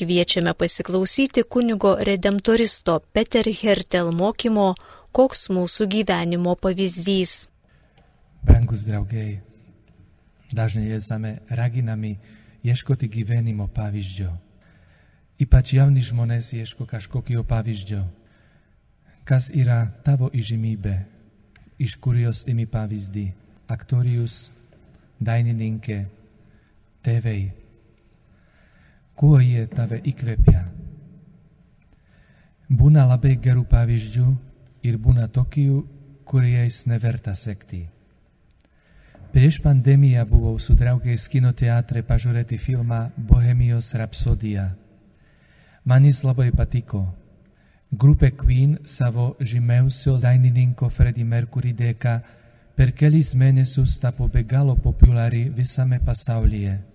Kviečiame pasiklausyti kunigo redemptoristo Peter Hertel mokymo, koks mūsų gyvenimo pavyzdys. Brangus draugai, dažnai esame raginami ieškoti gyvenimo pavyzdžio. Ypač jauni žmonės ieško kažkokio pavyzdžio. Kas yra tavo įžymybė, iš kurios imi pavyzdį? Aktorius, dainininkė, tėvai. Kuo jie tave įkvepia? Būna labai gerų pavyzdžių ir būna tokių, kuriais neverta sekti. Prieš pandemiją buvau su draugais kino teatre pažiūrėti filmą Bohemijos rapsodija. Man jis labai patiko. Grupė Queen savo žymiausio dainininko Freddie Mercury dėka per kelis mėnesius tapo be galo populiari visame pasaulyje.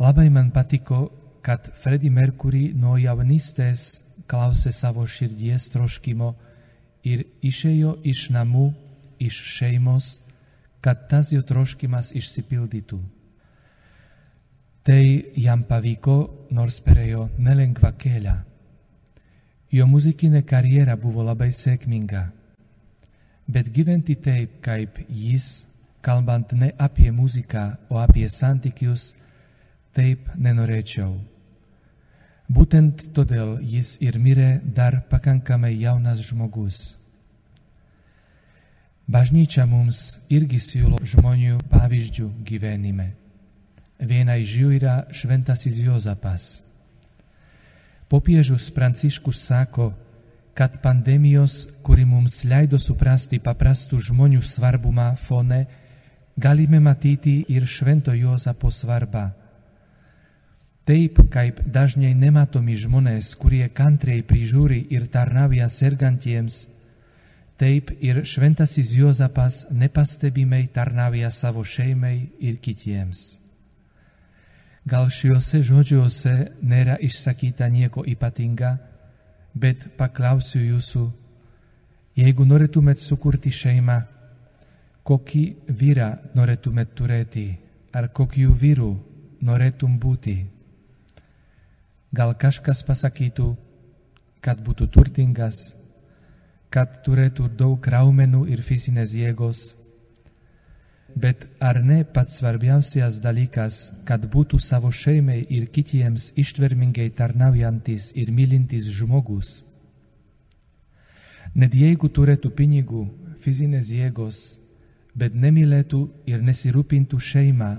Labai man patiko, kad Freddie Mercury nuo jaunystės klausė savo širdies troškimo ir išėjo iš namų, iš šeimos, kad tas jo troškimas išsipildytų. Tai jam pavyko, nors perėjo nelengvą kelią. Jo muzikinė karjera buvo labai sėkminga. Bet gyventi taip, kaip jis, kalbant ne apie muziką, o apie santykius, taip nenorėčiau. Būtent todėl jis ir mirė dar pakankamai jaunas žmogus. Bažnyčia mums irgi siūlo žmonių pavyzdžių gyvenime. Viena iš jų yra šventasis Jozapas. Popiežius Pranciškus sako, kad pandemijos, kuri mums leido suprasti paprastų žmonių svarbumą fone, galime matyti ir švento Jozapo svarbą. Taip kaip dažnai nematomi žmonės, kurie kantriai prižiūri ir tarnauja sergantiems, taip ir šventasis Jozapas nepastebimai tarnauja savo šeimai ir kitiems. Gal šiuose žodžiuose nėra išsakyta nieko ypatinga, bet paklausiu jūsų, jeigu norėtumėt sukurti šeimą, kokį vyrą norėtumėt turėti, ar kokiu vyru norėtum būti. Gal kažkas pasakytų, kad būtų turtingas, kad turėtų daug raumenų ir fizinės jėgos, Bet ar ne pats svarbiausias dalykas, kad būtų savo šeimai ir kitiems ištvermingai tarnaujantis ir mylintis žmogus? Net jeigu turėtų pinigų, fizinės jėgos, bet nemylėtų ir nesirūpintų šeimą,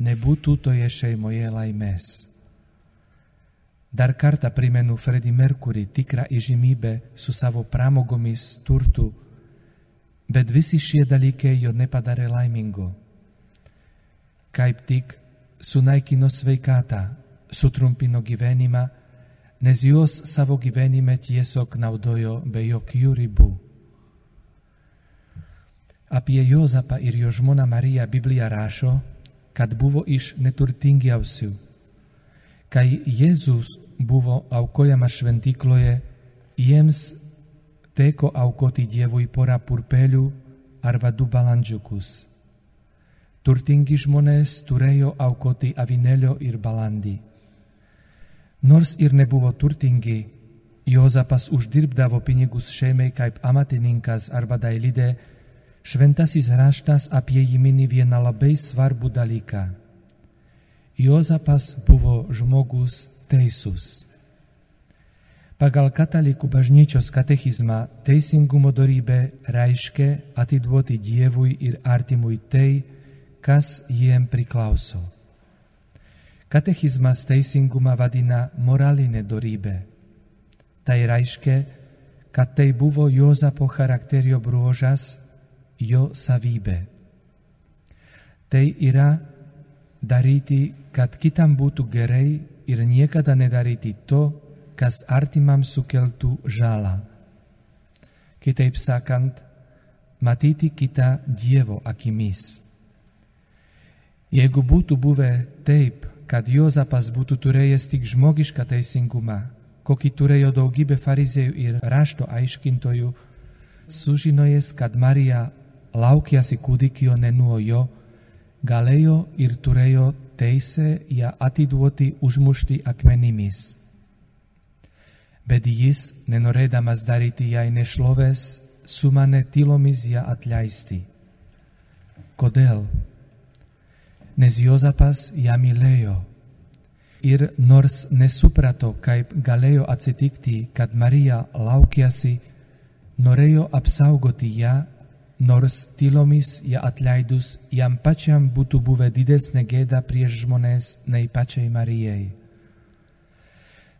nebūtų toje šeimoje laimės. Dar kartą primenu Freddie Mercury tikrą įžymybę su savo pramogomis turtu bet visi šie dalykai jo nepadarė laimingo. Kaip tik sunaikino sveikatą, sutrumpino gyvenimą, nes jos savo gyvenime tiesiog naudojo be jokių ribų. Apie Jozapą ir jo žmoną Mariją Biblija rašo, kad buvo iš neturtingiausių. Kai Jėzus buvo aukojamas šventykloje, jiems teko aukoti Dievui porą purpelių arba du balandžiukus. Turtingi žmonės turėjo aukoti avinėlio ir balandį. Nors ir nebuvo turtingi, Jozapas uždirbdavo pinigus šeimai kaip amatininkas arba dailidė, šventasis raštas apie jį mini vieną labai svarbų dalyką. Jozapas buvo žmogus teisus. Pagal katalikų bažnyčios katechizmą teisingumo dorybė reiškia atiduoti Dievui ir artimui tai, kas jiem priklauso. Katechizmas teisingumą vadina moralinė dorybė. Tai reiškia, kad tai buvo Jozapo charakterio bruožas, jo savybė. Tai yra daryti, kad kitam būtų gerai ir niekada nedaryti to, kas artimam sukeltų žalą. Kitaip sakant, matyti kitą Dievo akimis. Jeigu būtų buvę taip, kad Jozapas būtų turėjęs tik žmogišką teisingumą, kokį turėjo daugybė farizėjų ir rašto aiškintojų, sužinojęs, kad Marija laukiasi kūdikio ne nuo jo, Galejo ir turėjo teisę ją atiduoti užmušti akmenimis. Bet jis, nenorėdamas daryti jai nešlovės, sumanė tylomis ją atleisti. Kodėl? Nes Jozapas ją mylėjo ir nors nesuprato, kaip galėjo atsitikti, kad Marija laukiasi, norėjo apsaugoti ją nors tylomis ją atleidus jam pačiam būtų buvę didesnė gėda prieš žmonės nei pačiai Marijai.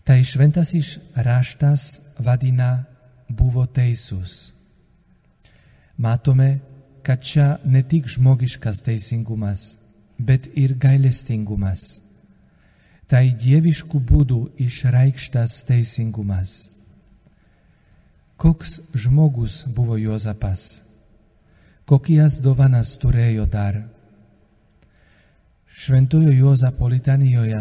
Tai šventasis raštas vadina buvo teisus. Matome, kad čia ne tik žmogiškas teisingumas, bet ir gailestingumas. Tai dieviškų būdų išreikštas teisingumas. Koks žmogus buvo Jozapas? Kokias dovanas turėjo dar. Šventojo Jozapo litanijoje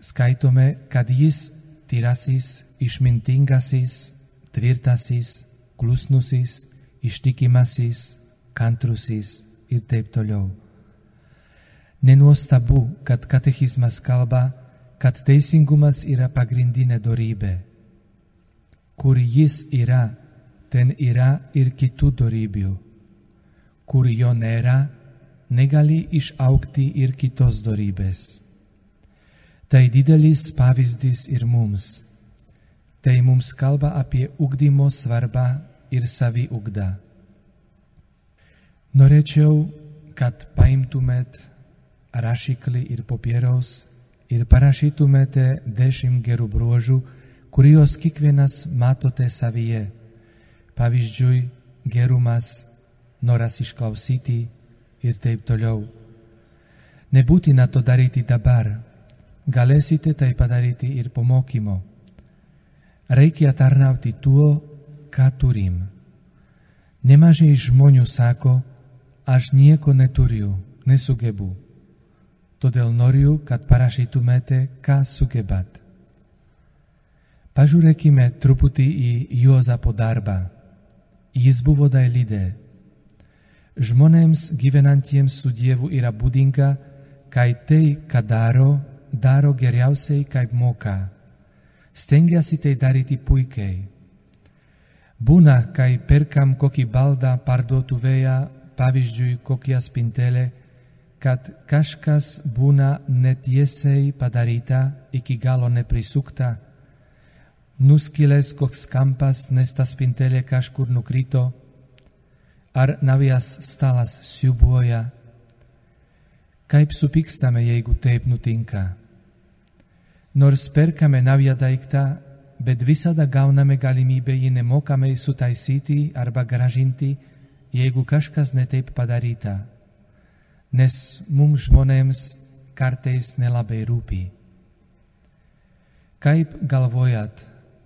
skaitome, kad jis tyrasis, išmintingasis, tvirtasis, klusnusis, ištikimasis, kantrusis ir taip toliau. Nenuostabu, kad katechizmas kalba, kad teisingumas yra pagrindinė dorybė. Kur jis yra, ten yra ir kitų dorybių kur jo nėra, negali išaukti ir kitos dorybės. Tai didelis pavyzdys ir mums. Tai mums kalba apie ugdymo svarbą ir saviugdą. Norėčiau, kad paimtumėt rašiklį ir popieriaus ir parašytumėte dešimt gerų bruožų, kuriuos kiekvienas matote savyje. Pavyzdžiui, gerumas, noras išklausyti ir taip toliau. Nebūtina to daryti dabar, galėsite tai padaryti ir po mokymo. Reikia tarnauti tuo, ką turim. Nemažai žmonių sako, aš nieko neturiu, nesugebu. Todėl noriu, kad parašytumėte, ką sugebat. Pažiūrėkime truputį į Jozapo darbą. Jis buvo dailidė žmonėms gyvenantiems su Dievu yra būdinga, kai tai, ką daro, daro geriausiai, kaip moka. Stengiasi tai daryti puikiai. Būna, kai perkam kokį baldą parduotuvėje, pavyzdžiui, kokią spintelę, kad kažkas būna netiesiai padaryta, iki galo neprisukta, nuskilęs koks kampas, nes ta spintelė kažkur nukrito, ar navias stalas siubuoja. Kaip supykstame, jeigu taip nutinka. Nors perkame naują daiktą, bet visada gauname galimybę jį nemokamai sutaisyti arba gražinti, jeigu kažkas netaip padaryta, nes mums žmonėms kartais nelabai rūpi. Kaip galvojat,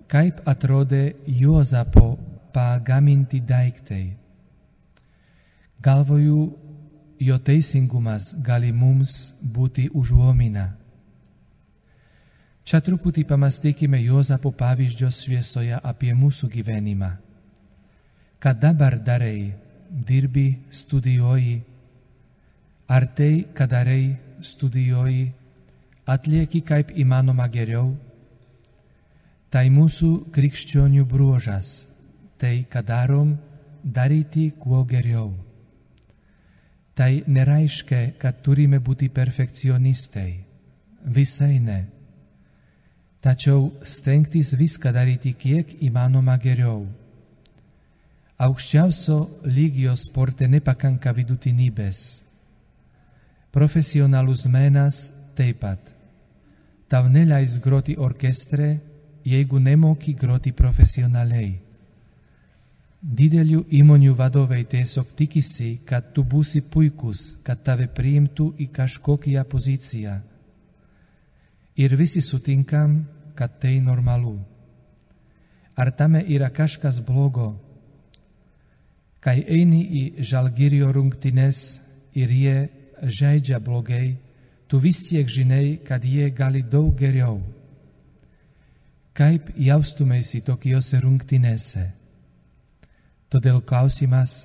kaip atrodė Jozapo pagaminti daiktai? Galvoju, jo teisingumas gali mums būti užuomina. Čia truputį pamastykime Jozapo pavyzdžio šviesoje apie mūsų gyvenimą. Ką dabar darai, dirbi, studijuoji, ar tai, ką darai, studijuoji, atlieki kaip įmanoma geriau, tai mūsų krikščionių bruožas, tai, ką darom, daryti kuo geriau. Tai nereiškia, kad turime būti perfekcionistai. Visai ne. Tačiau stengtis viską daryti kiek įmanoma geriau. Aukščiausio lygio sporte nepakanka vidutinybės. Profesionalus menas taip pat. Tau neleis groti orkestre, jeigu nemoki groti profesionaliai. Didelių įmonių vadovai tiesiog tikisi, kad tu būsi puikus, kad tave priimtų į kažkokią poziciją. Ir visi sutinkam, kad tai normalu. Ar tame yra kažkas blogo? Kai eini į žalgirio rungtynes ir jie žaidžia blogai, tu vis tiek žinai, kad jie gali daug geriau. Kaip jaustumėsi tokiose rungtynėse? Todėl klausimas,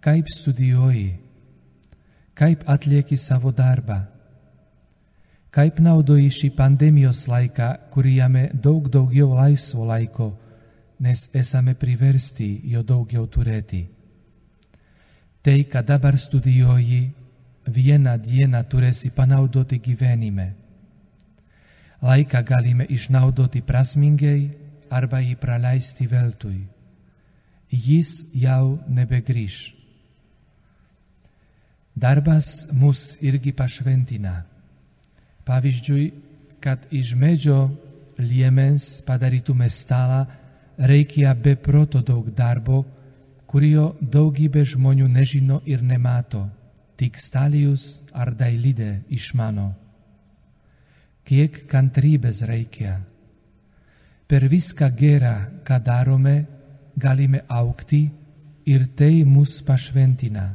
kaip studijuoji, kaip atlieki savo darbą, kaip naudoji šį pandemijos laiką, kurį jame daug daugiau laisvo laiko, nes esame priversti jo daugiau turėti. Tai, ką dabar studijuoji, vieną dieną turėsi panaudoti gyvenime. Laiką galime išnaudoti prasmingai arba jį praleisti veltui. Jis jau nebegrįž. Darbas mus irgi pašventina. Pavyzdžiui, kad iš medžio liemens padarytume stalą, reikia be proto daug darbo, kurio daugybė žmonių nežino ir nemato, tik stalijus ar dailidė išmano kiek kantrybės reikia. Per viską gerą, ką darome, galime aukti ir tai mus pašventina.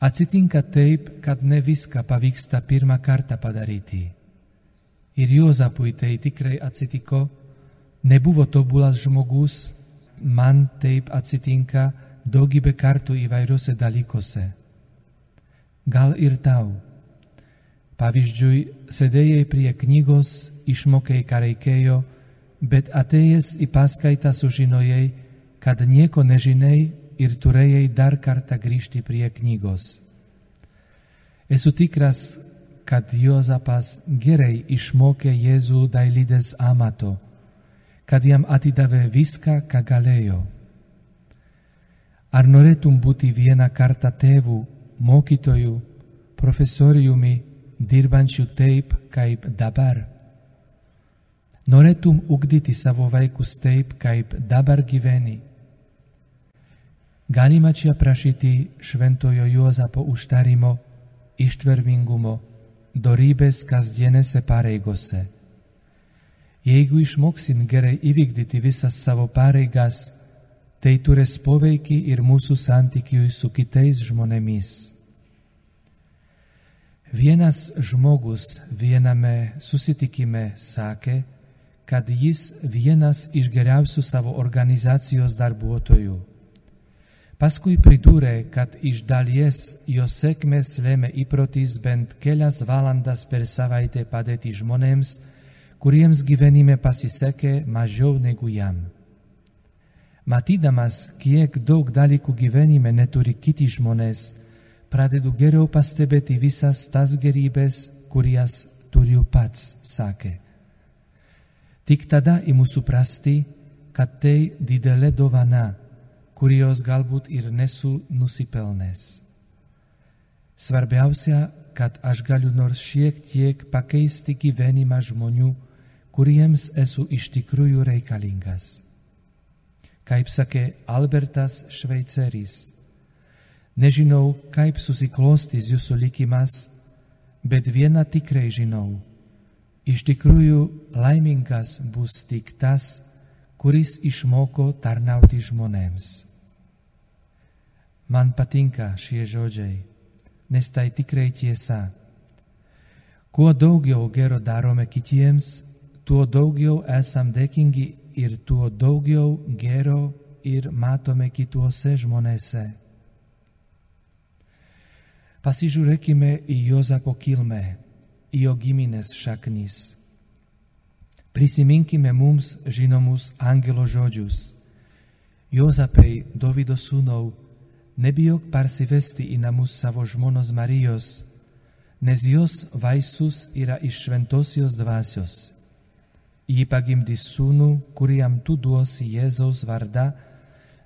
Atsitinka taip, kad ne viską pavyksta pirmą kartą padaryti. Ir Jozapui tai tikrai atsitiko, nebuvo tobulas žmogus, man taip atsitinka daugybę kartų įvairiuose dalykuose. Gal ir tau Pavyzdžiui, sėdėjai prie knygos, išmokei, ką reikėjo, bet atėjęs į paskaitą sužinojai, kad nieko nežinai ir turėjai dar kartą grįžti prie knygos. Esu tikras, kad Jozapas gerai išmokė Jėzų dailydės amato, kad jam atidavė viską, ką galėjo. Ar norėtum būti vieną kartą tėvų, mokytojų, profesoriumi, dirbančių taip, kaip dabar. Norėtum ugdyti savo vaikus taip, kaip dabar gyveni. Galima čia prašyti šventojo Jozapo užtarimo, ištvermingumo, dorybės kasdienėse pareigose. Jeigu išmoksim gerai įvykdyti visas savo pareigas, tai turės poveikį ir mūsų santykiui su kitais žmonėmis. Vienas žmogus viename susitikime sakė, kad jis vienas iš geriausių savo organizacijos darbuotojų. Paskui pridūrė, kad iš dalies jo sėkmės lėmė įprotis bent kelias valandas per savaitę padėti žmonėms, kuriems gyvenime pasisekė mažiau negu jam. Matydamas, kiek daug dalykų gyvenime neturi kiti žmonės, pradedu geriau pastebėti visas tas gerybės, kurias turiu pats, sakė. Tik tada imu suprasti, kad tai didelė dovana, kurios galbūt ir nesu nusipelnęs. Svarbiausia, kad aš galiu nors šiek tiek pakeisti gyvenimą žmonių, kuriems esu iš tikrųjų reikalingas. Kaip sakė Albertas Šveiceris, Nežinau, kaip susiklostys jūsų likimas, bet vieną tikrai žinau. Iš tikrųjų laimingas bus tik tas, kuris išmoko tarnauti žmonėms. Man patinka šie žodžiai, nes tai tikrai tiesa. Kuo daugiau gero darome kitiems, tuo daugiau esam dėkingi ir tuo daugiau gero ir matome kituose žmonėse. Pasižiūrėkime į Jozapo kilmę, jo giminės šaknis. Prisiminkime mums žinomus angelo žodžius. Jozapai, Dovido sūnau, nebijok parsivesti į namus savo žmonos Marijos, nes jos vaisius yra iš šventosios dvasios. Ji pagimdys sūnų, kuriam tu duosi Jėzaus vardą,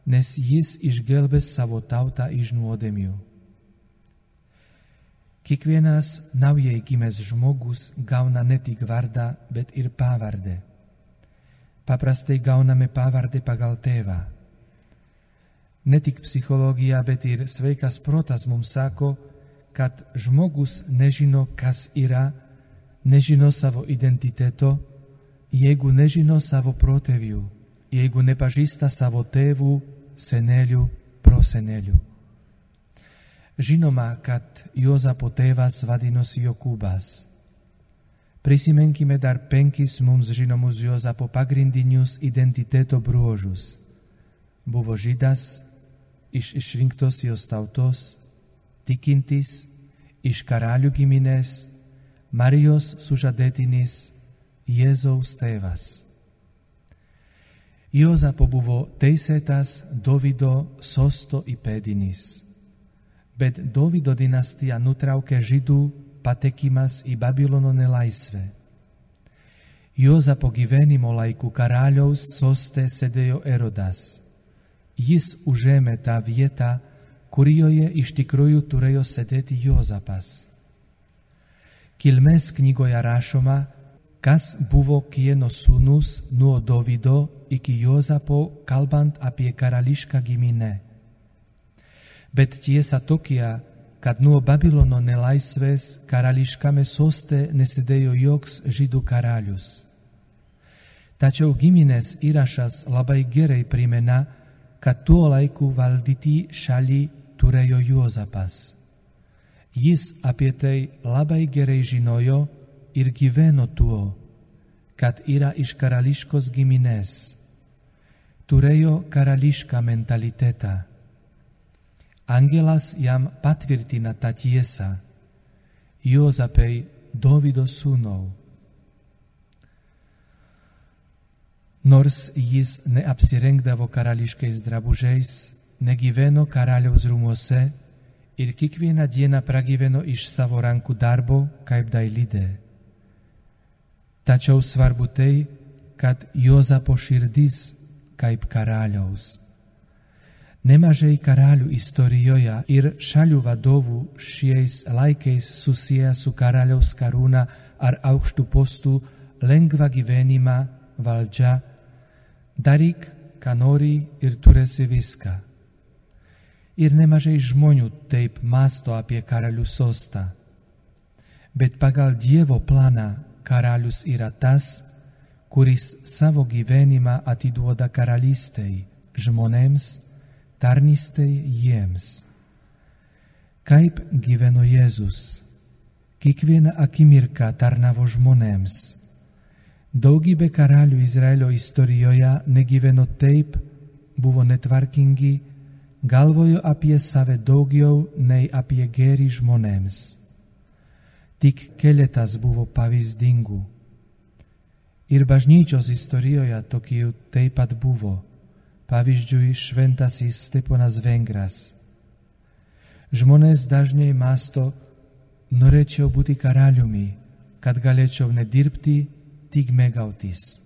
nes jis išgelbės savo tautą iš nuodėmių. Kiekvienas naujai gimęs žmogus gauna ne tik vardą, bet ir pavardę. Paprastai gauname pavardę pagal tėvą. Ne tik psichologija, bet ir sveikas protas mums sako, kad žmogus nežino, kas yra, nežino savo identiteto, jeigu nežino savo protėvių, jeigu nepažįsta savo tėvų, senelių, prosenelių. Žinoma, kad Jozapo tėvas vadinosi Jokūbas. Prisiminkime dar penkis mums žinomus Jozapo pagrindinius identiteto bruožus. Buvo žydas iš išrinktosios tautos, tikintis iš karalių giminės Marijos sužadėtinis Jėzaus tėvas. Jozapo buvo teisėtas Dovido sosto įpėdinis, bet Dovido dinastija nutraukė žydų patekimas į Babilono nelaisvę. Jozapo gyvenimo laikų karaliaus soste sėdėjo Erodas. Jis užėmė tą vietą, kurioje iš tikrųjų turėjo sėdėti Jozapas. Kilmės knygoje rašoma, kas buvo Kieno sūnus nuo Dovido iki Jozapo, kalbant apie karališką giminę. Bet tiesa tokia, kad nuo Babilono nelaisvės karališkame soste nesidėjo joks žydų karalius. Tačiau giminės įrašas labai gerai primena, kad tuo laiku valdyti šalį turėjo Jozapas. Jis apie tai labai gerai žinojo ir gyveno tuo, kad yra iš karališkos giminės. Turėjo karališką mentalitetą. Angelas jam patvirtina tą tiesą. Jozapai Dovido sūnau. Nors jis neapsirengdavo karališkais drabužiais, negyveno karaliaus rūmose, ir kiekvieną dieną pragyveno iš savo rankų darbo kaip dailidė. Tačiau svarbu tai, kad Jozapo širdis kaip karaliaus. Nemažai karalių istorijoje ir šalių vadovų šiais laikais susiję su karaliaus karūna ar aukštų postų lengvą gyvenimą valdžia, daryk, ką nori ir turėsi viską ir nemažai žmonių taip masto apie karalių sostą. Bet pagal Dievo planą karalius yra tas, kuris savo gyvenimą atiduoda karalystei, žmonėms, tarnystei jiems. Kaip gyveno Jėzus, kiekvieną akimirką tarnavo žmonėms. Daugybė karalių Izraelio istorijoje negyveno taip, buvo netvarkingi, galvoju apie save daugiau nei apie gėrį žmonėms. Tik keletas buvo pavyzdingų. Ir bažnyčios istorijoje tokių taip pat buvo. Pavyzdžiui, šventasis Steponas Vengras. Žmonės dažnai masto, norėčiau būti karaliumi, kad galėčiau nedirbti, tik mėgautis.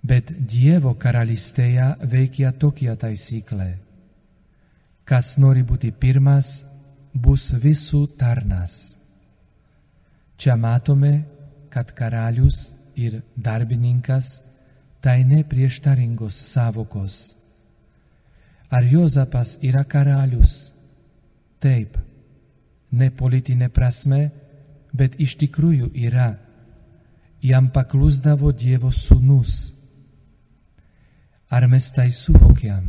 Bet Dievo karalystėje veikia tokia taisyklė. Kas nori būti pirmas, bus visų tarnas. Čia matome, kad karalius ir darbininkas tai neprieštaringos savokos. Ar Jozapas yra karalius? Taip, ne politinė prasme, bet iš tikrųjų yra. Jam paklusdavo Dievo sūnus Ar mes tai suvokiam?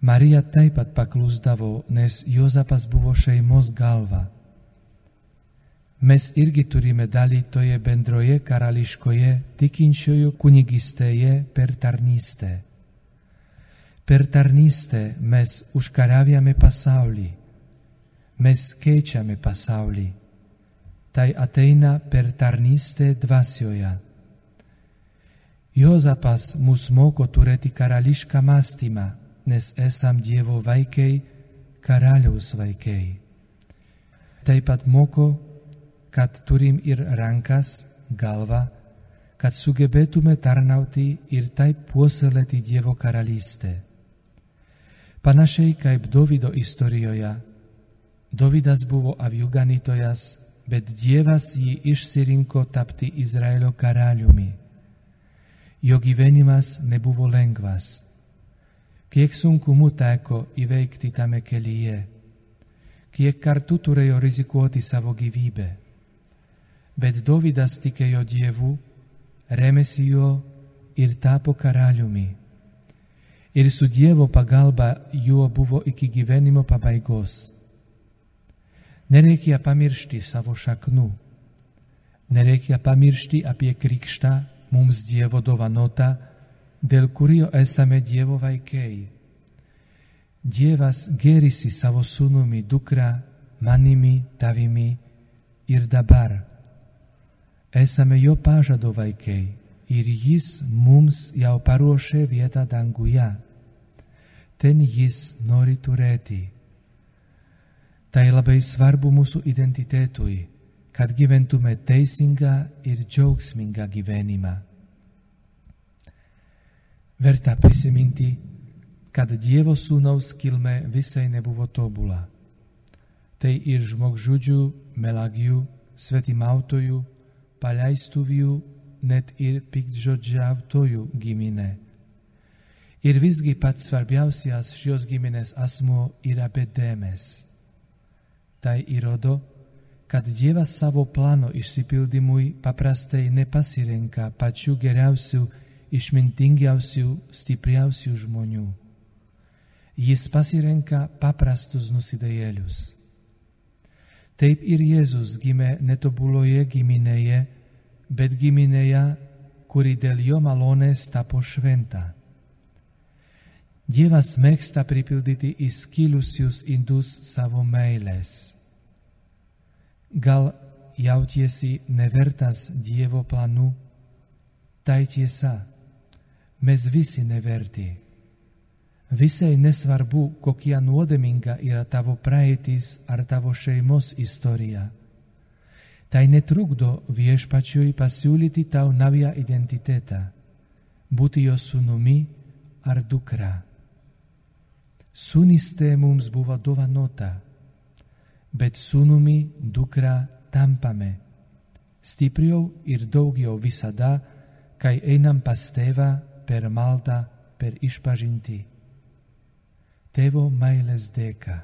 Marija taip pat paklusdavo, nes Jozapas buvo šeimos galva. Mes irgi turime dalį toje bendroje karališkoje tikinčiųjų kunigystėje per tarnystę. Per tarnystę mes užkariavame pasaulį, mes keičiame pasaulį. Tai ateina per tarnystę dvasioje. Jozapas mus moko turėti karališką mąstymą, nes esam Dievo vaikai, karaliaus vaikai. Taip pat moko, kad turim ir rankas, galvą, kad sugebėtume tarnauti ir taip puoselėti Dievo karalystę. Panašiai kaip Dovido istorijoje, Dovidas buvo avių ganytojas, bet Dievas jį išsirinko tapti Izraelio karaliumi. Jo gyvenimas nebuvo lengvas. Kiek sunkumų teko įveikti tame kelyje, kiek kartų turėjo rizikuoti savo gyvybę. Bet Dovydas tikėjo Dievu, remėsi jo ir tapo karaliumi. Ir su Dievo pagalba juo buvo iki gyvenimo pabaigos. Nereikia pamiršti savo šaknų. Nereikia pamiršti apie krikštą mums Dievo dovanota, dėl kurio esame Dievo vaikai. Dievas gerisi savo sūnumi dukrą manimi, tavimi ir dabar. Esame jo pažado vaikai ir jis mums jau paruošė vietą danguje. Ten jis nori turėti. Tai labai svarbu mūsų identitetui, kad gyventume teisingą ir džiaugsmingą gyvenimą. Verta prisiminti, kad Dievo sūnaus kilme visai nebuvo tobula. Tai ir žmogžudžių, melagių, svetimautojų, paleistuvių, net ir piktžodžiautojų giminė. Ir visgi pats svarbiausias šios giminės asmuo yra bedėmes. Tai įrodo, kad Dievas savo plano išsipildymui paprastai nepasirenka pačių geriausių, išmintingiausių, stipriausių žmonių. Jis pasirenka paprastus nusidėjėlius. Taip ir Jėzus gimė netobuloje giminėje, bet giminėje, kuri dėl jo malonės tapo šventa. Dievas mėgsta pripildyti įskilusius indus savo meilės. Gal jautiesi nevertas Dievo planų? Tai tiesa, mes visi neverti. Visai nesvarbu, kokia nuodėminga yra tavo praeitis ar tavo šeimos istorija. Tai netrukdo viešpačiui pasiūlyti tau naują identitetą, būti jo sūnumi ar dukra. Sūnystė mums buvo dovanota, bet sūnumi dukra tampame. Stipriau ir daugiau visada, kai einam pas tėvą per maldą, per išpažinti. Tėvo meilės dėka.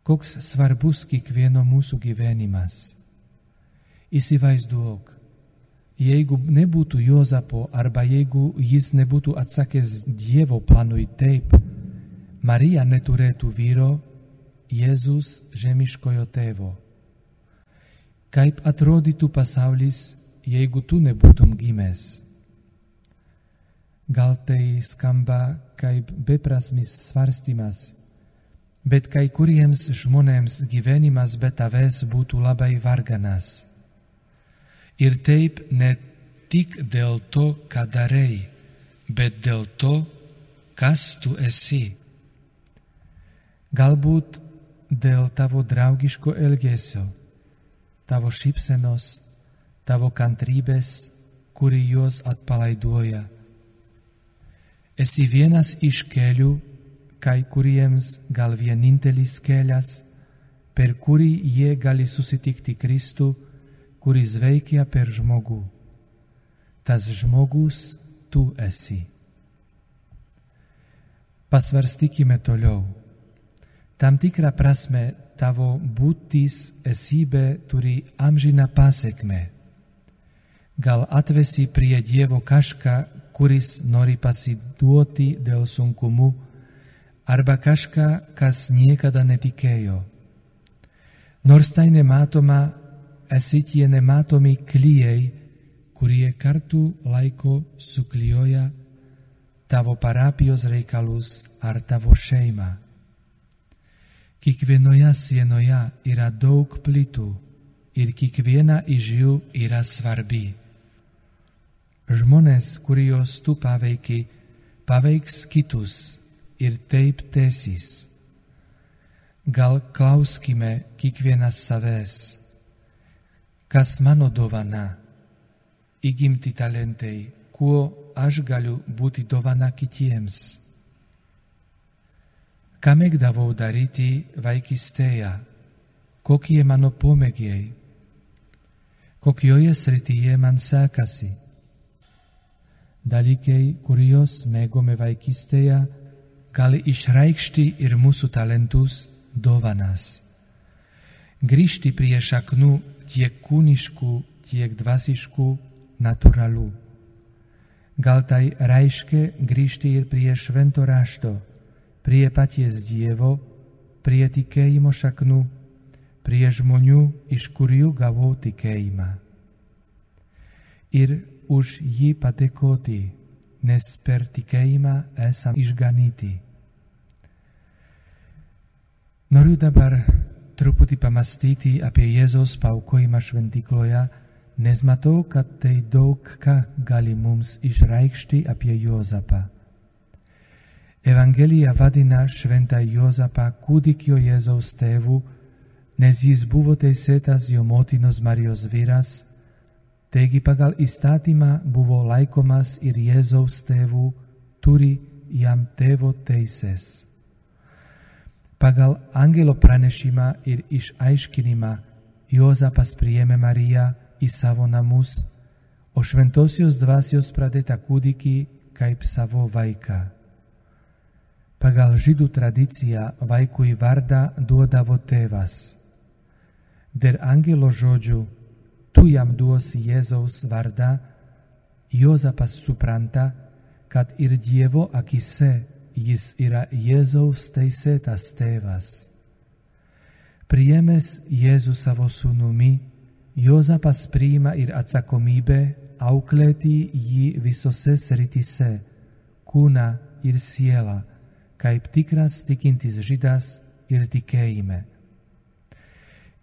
Koks svarbus kiekvieno mūsų gyvenimas. Įsivaizduok, jeigu nebūtų Jozapo arba jeigu jis nebūtų atsakęs Dievo planui taip, Marija neturėtų vyro, Jėzus žemiškojo tėvo. Kaip atrodytų pasaulis, jeigu tu nebūtum gimęs? Gal tai skamba kaip beprasmis svarstymas, bet kai kuriems žmonėms gyvenimas be tavęs būtų labai varganas. Ir taip ne tik dėl to, ką darei, bet dėl to, kas tu esi. Galbūt dėl tavo draugiško elgesio, tavo šypsenos, tavo kantrybės, kuri juos atpalaiduoja. Esi vienas iš kelių, kai kuriems gal vienintelis kelias, per kurį jie gali susitikti Kristų, kuris veikia per žmogų. Tas žmogus tu esi. Pasvarstykime toliau. Tam tikrą prasme tavo būtis esybė turi amžiną pasiekmę. Gal atvesi prie Dievo kažką, kuris nori pasiduoti dėl sunkumų, arba kažką, kas niekada netikėjo. Nors tai nematoma, esi tie nematomi klyjei, kurie kartu laiko suklijuoja tavo parapijos reikalus ar tavo šeimą. Kiekvienoje sienoje yra daug plytų ir kiekviena iš jų yra svarbi. Žmonės, kuriuos tu paveiki, paveiks kitus ir taip tęsis. Gal klauskime kiekvienas savęs, kas mano dovana, įgimti talentai, kuo aš galiu būti dovana kitiems. Ką mėgdavau daryti vaikystėje, kokie mano pomėgiai, kokioje srityje man sekasi. Dalykai, kuriuos mėgome vaikystėje, gali išreikšti ir mūsų talentus dovanas. Grįžti prie šaknų tiek kūniškų, tiek dvasiškų, natūralų. Gal tai reiškia grįžti ir prie švento rašto prie paties Dievo, prie tikėjimo šaknų, prie žmonių, iš kurių gavau tikėjimą. Ir už jį padėkoti, nes per tikėjimą esam išganyti. Noriu dabar truputį pamastyti apie Jėzaus paukojimą šventykloje, nes matau, kad tai daug ką gali mums išreikšti apie Juozapą. Evangelija vadina šventą Juozapą kūdikio Jėzaus tėvu, nes jis buvo teisėtas jo motinos Marijos vyras, taigi pagal įstatymą buvo laikomas ir Jėzaus tėvų, turi jam tėvo teisės. Pagal angelo pranešimą ir išaiškinimą Jozapas priėmė Mariją į savo namus, o šventosios dvasios pradėtą kūdikį kaip savo vaiką. Pagal žydų tradiciją vaikui vardą duodavo tėvas. Dėl angelo žodžių tu jam duosi Jėzaus vardą, Jozapas supranta, kad ir Dievo akise jis yra Jėzaus teisėtas tėvas. Priėmęs Jėzų savo sūnumi, Jozapas priima ir atsakomybę auklėti jį visose srityse - kūną ir sielą, kaip tikras tikintis žydas ir tikėjime.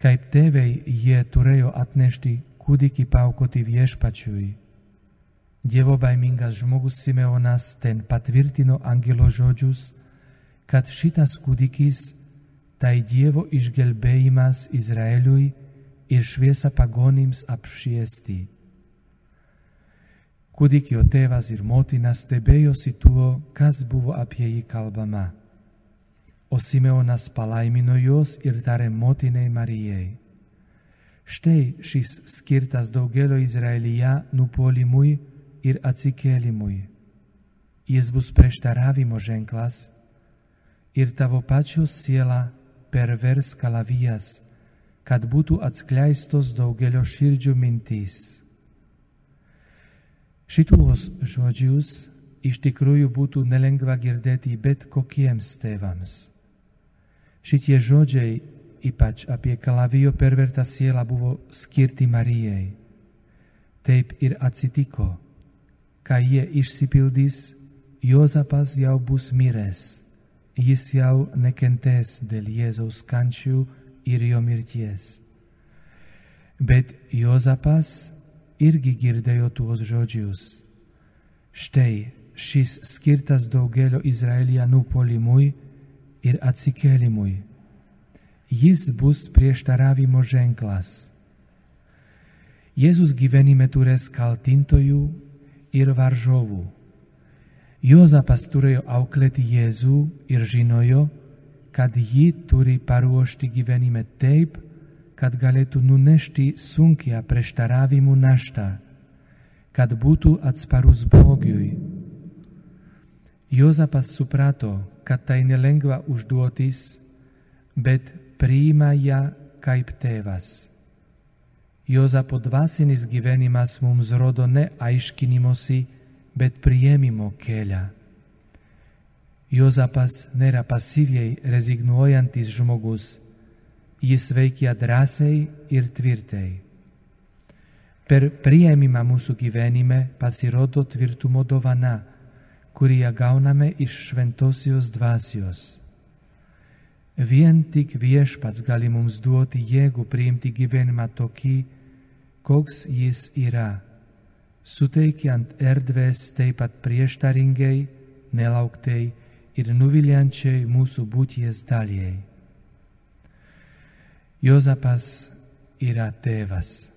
Kaip tėvai jie turėjo atnešti kūdikį paukoti viešpačiui Dievobaimingas žmogus Simeonas ten patvirtino angelo žodžius, kad šitas kūdikis tai Dievo išgelbėjimas Izraeliui ir šviesa pagonims apšviesti. Kūdikio tėvas ir motina stebėjosi tuo, kas buvo apie jį kalbama. O Simeonas palaimino juos ir tarė motinai Marijai. Štai šis skirtas daugelio Izraelyje nupolimui, ir atsikėlimui. Jis bus prieštaravimo ženklas ir tavo pačios siela pervers kalavijas, kad būtų atskleistos daugelio širdžių mintys. Šituos žodžius iš tikrųjų būtų nelengva girdėti bet kokiems tėvams. Šitie žodžiai, ypač apie kalavijo pervertą sielą, buvo skirti Marijai. Taip ir atsitiko ką jie išsipildys, Jozapas jau bus miręs, jis jau nekentės dėl Jėzaus kančių ir jo mirties. Bet Jozapas irgi girdėjo tuos žodžius. Štai šis skirtas daugelio Izraelijanų polimui ir atsikėlimui. Jis bus prieštaravimo ženklas. Jėzus gyvenime turės kaltintojų ir varžovų. Jozapas turėjo auklėti Jėzų ir žinojo, kad jį turi paruošti gyvenime taip, kad galėtų nunešti sunkia prieštaravimų naštą, kad būtų atsparus blogiui. Jozapas suprato, kad tai nelengva užduotis, bet priima ją kaip tėvas. Jozapo dvasinis gyvenimas mums rodo ne aiškinimosi, bet priėmimo kelią. Jozapas nėra pasyviai rezignuojantis žmogus, jis veikia drąsiai ir tvirtai. Per priėmimą mūsų gyvenime pasirodo tvirtumo dovana, kurį gauname iš šventosios dvasios. Vien tik viešpats gali mums duoti jėgų priimti gyvenimą tokį, koks jis yra, suteikiant erdvės taip pat prieštaringai, nelauktai ir nuviliančiai mūsų būties daliai. Jozapas yra tėvas.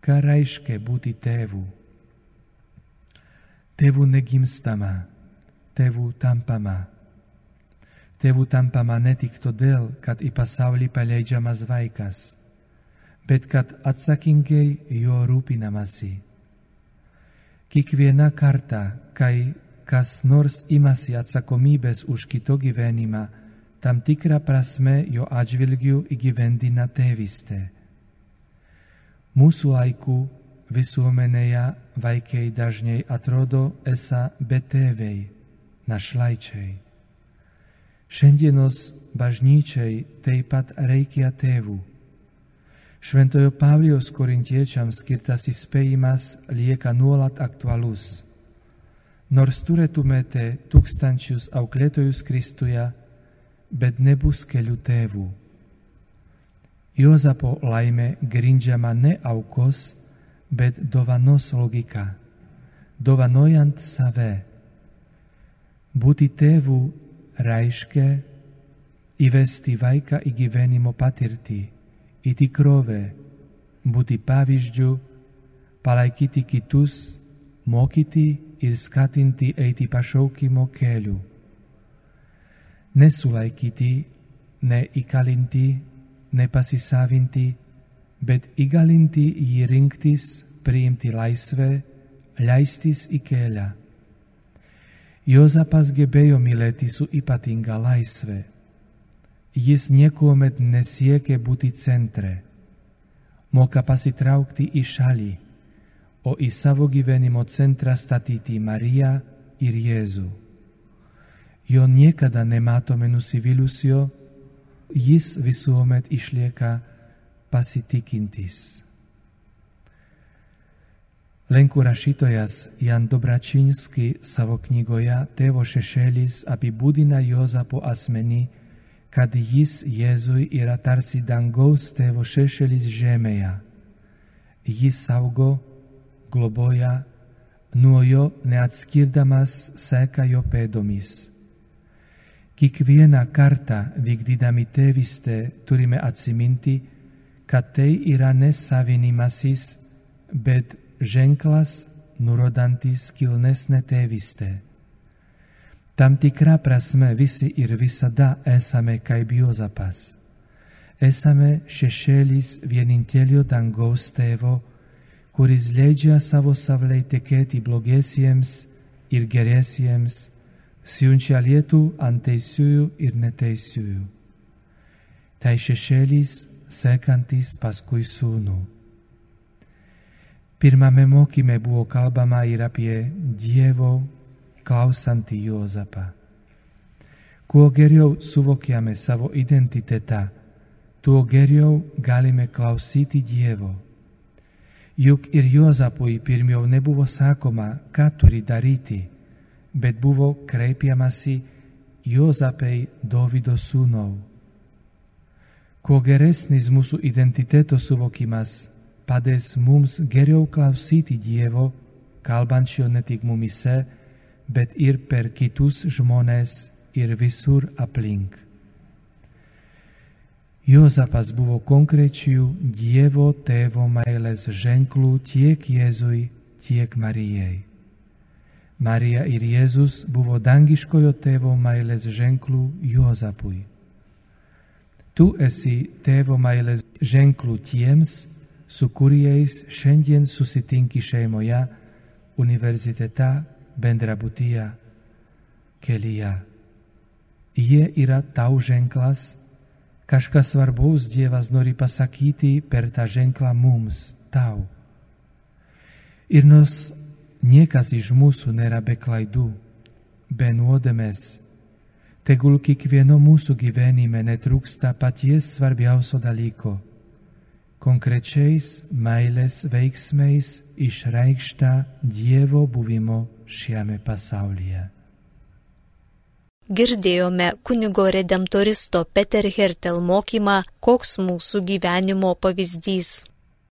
Ką reiškia būti tėvu? Tėvų negimstama, tėvų tampama. Tėvų tampama ne tik todėl, kad į pasaulį paleidžiamas vaikas – bet kad atsakingai jo rūpinamasi. Kiekviena kartą, kai kas nors imasi atsakomybės už kito gyvenimą, tam tikrą prasme jo atžvilgių įgyvendina tėvystė. Mūsų laikų visuomenėje vaikai dažnai atrodo esą betėviai, našlaičiai. Šiandienos bažnyčiai taip pat reikia tėvų Šventojo Pavlijos korintiečiams skirtas įspėjimas lieka nuolat aktualus. Nors turėtumėte tūkstančius auklėtojus Kristuje, bet nebus kelių tėvų. Jozapo laimė grindžiama ne aukos, bet dovanos logika, dovanojant save. Būti tėvų reiškia įvesti vaiką į gyvenimo patirtį, į tikrovę, būti pavyzdžių, palaikyti kitus, mokyti ir skatinti eiti pašaukimo keliu. Nesulaikyti, neįkalinti, nepasisavinti, bet įgalinti jį rinktis, priimti laisvę, leistis į kelią. Jozapas gebėjo mylėti su ypatinga laisvė. Jis niekuomet nesiekė būti centre. Moka pasitraukti į šalį o i savo gyvenimo centra statyti Mariją ir Jėzų. Jo niekada nematome nusivylusio, jis visuomet išlieka pasitikintis. Lenkų rašytojas Jan Dobračinski savo knygoje Tėvo šešėlis apibūdina Jozapo asmenį, kad jis Jėzui yra tarsi dangaus tėvo šešėlis žemėje. Jis saugo globoja, nuo jo neatskirdamas seka jo pėdomis. Kiekvieną kartą vykdydami tėvystę turime atsiminti, kad tai yra ne savinimasis, bet ženklas nurodantis kilnesnę tėvystę. Tam tikra prasme visi ir visada esame kaip Jozapas. Esame šešėlis vienintelio dangaus tėvo, kuris leidžia savo savlei tekėti blogiesiems ir geriesiems, siunčia lietų ant teisiųjų ir neteisiųjų. Tai šešėlis sekantis paskui sūnų. Pirmame mokyme buvo kalbama ir apie Dievo klausantį Jozapą. Kuo geriau suvokiame savo identitetą, tuo geriau galime klausyti Dievo. Juk ir Juozapui pirmiau nebuvo sakoma, ką turi daryti, bet buvo kreipiamasi Juozapei Dovido sūnau. Kuo geresnis mūsų identiteto suvokimas padės mums geriau klausyti Dievo, kalbančio ne tik mumise, bet ir per kitus žmonės ir visur aplink. Jozapas buvo konkrečių Dievo tėvo meilės ženklų tiek Jėzui, tiek Marijai. Marija ir Jėzus buvo dangiškojo tėvo meilės ženklų Jozapui. Tu esi tėvo meilės ženklų tiems, su kuriais šiandien susitinki šeimoje, universitete, bendrabutyje, kelyje. Jie yra tau ženklas, Kažkas svarbaus Dievas nori pasakyti per tą ženklą mums, tau. Ir nors niekas iš mūsų nėra be klaidų, be nuodėmės, tegul kiekvieno mūsų gyvenime netrūksta paties svarbiausio dalyko - konkrečiais meilės veiksmais išreikšta Dievo buvimo šiame pasaulyje. Girdėjome kunigo redemptoristo Peter Hertel mokymą, koks mūsų gyvenimo pavyzdys.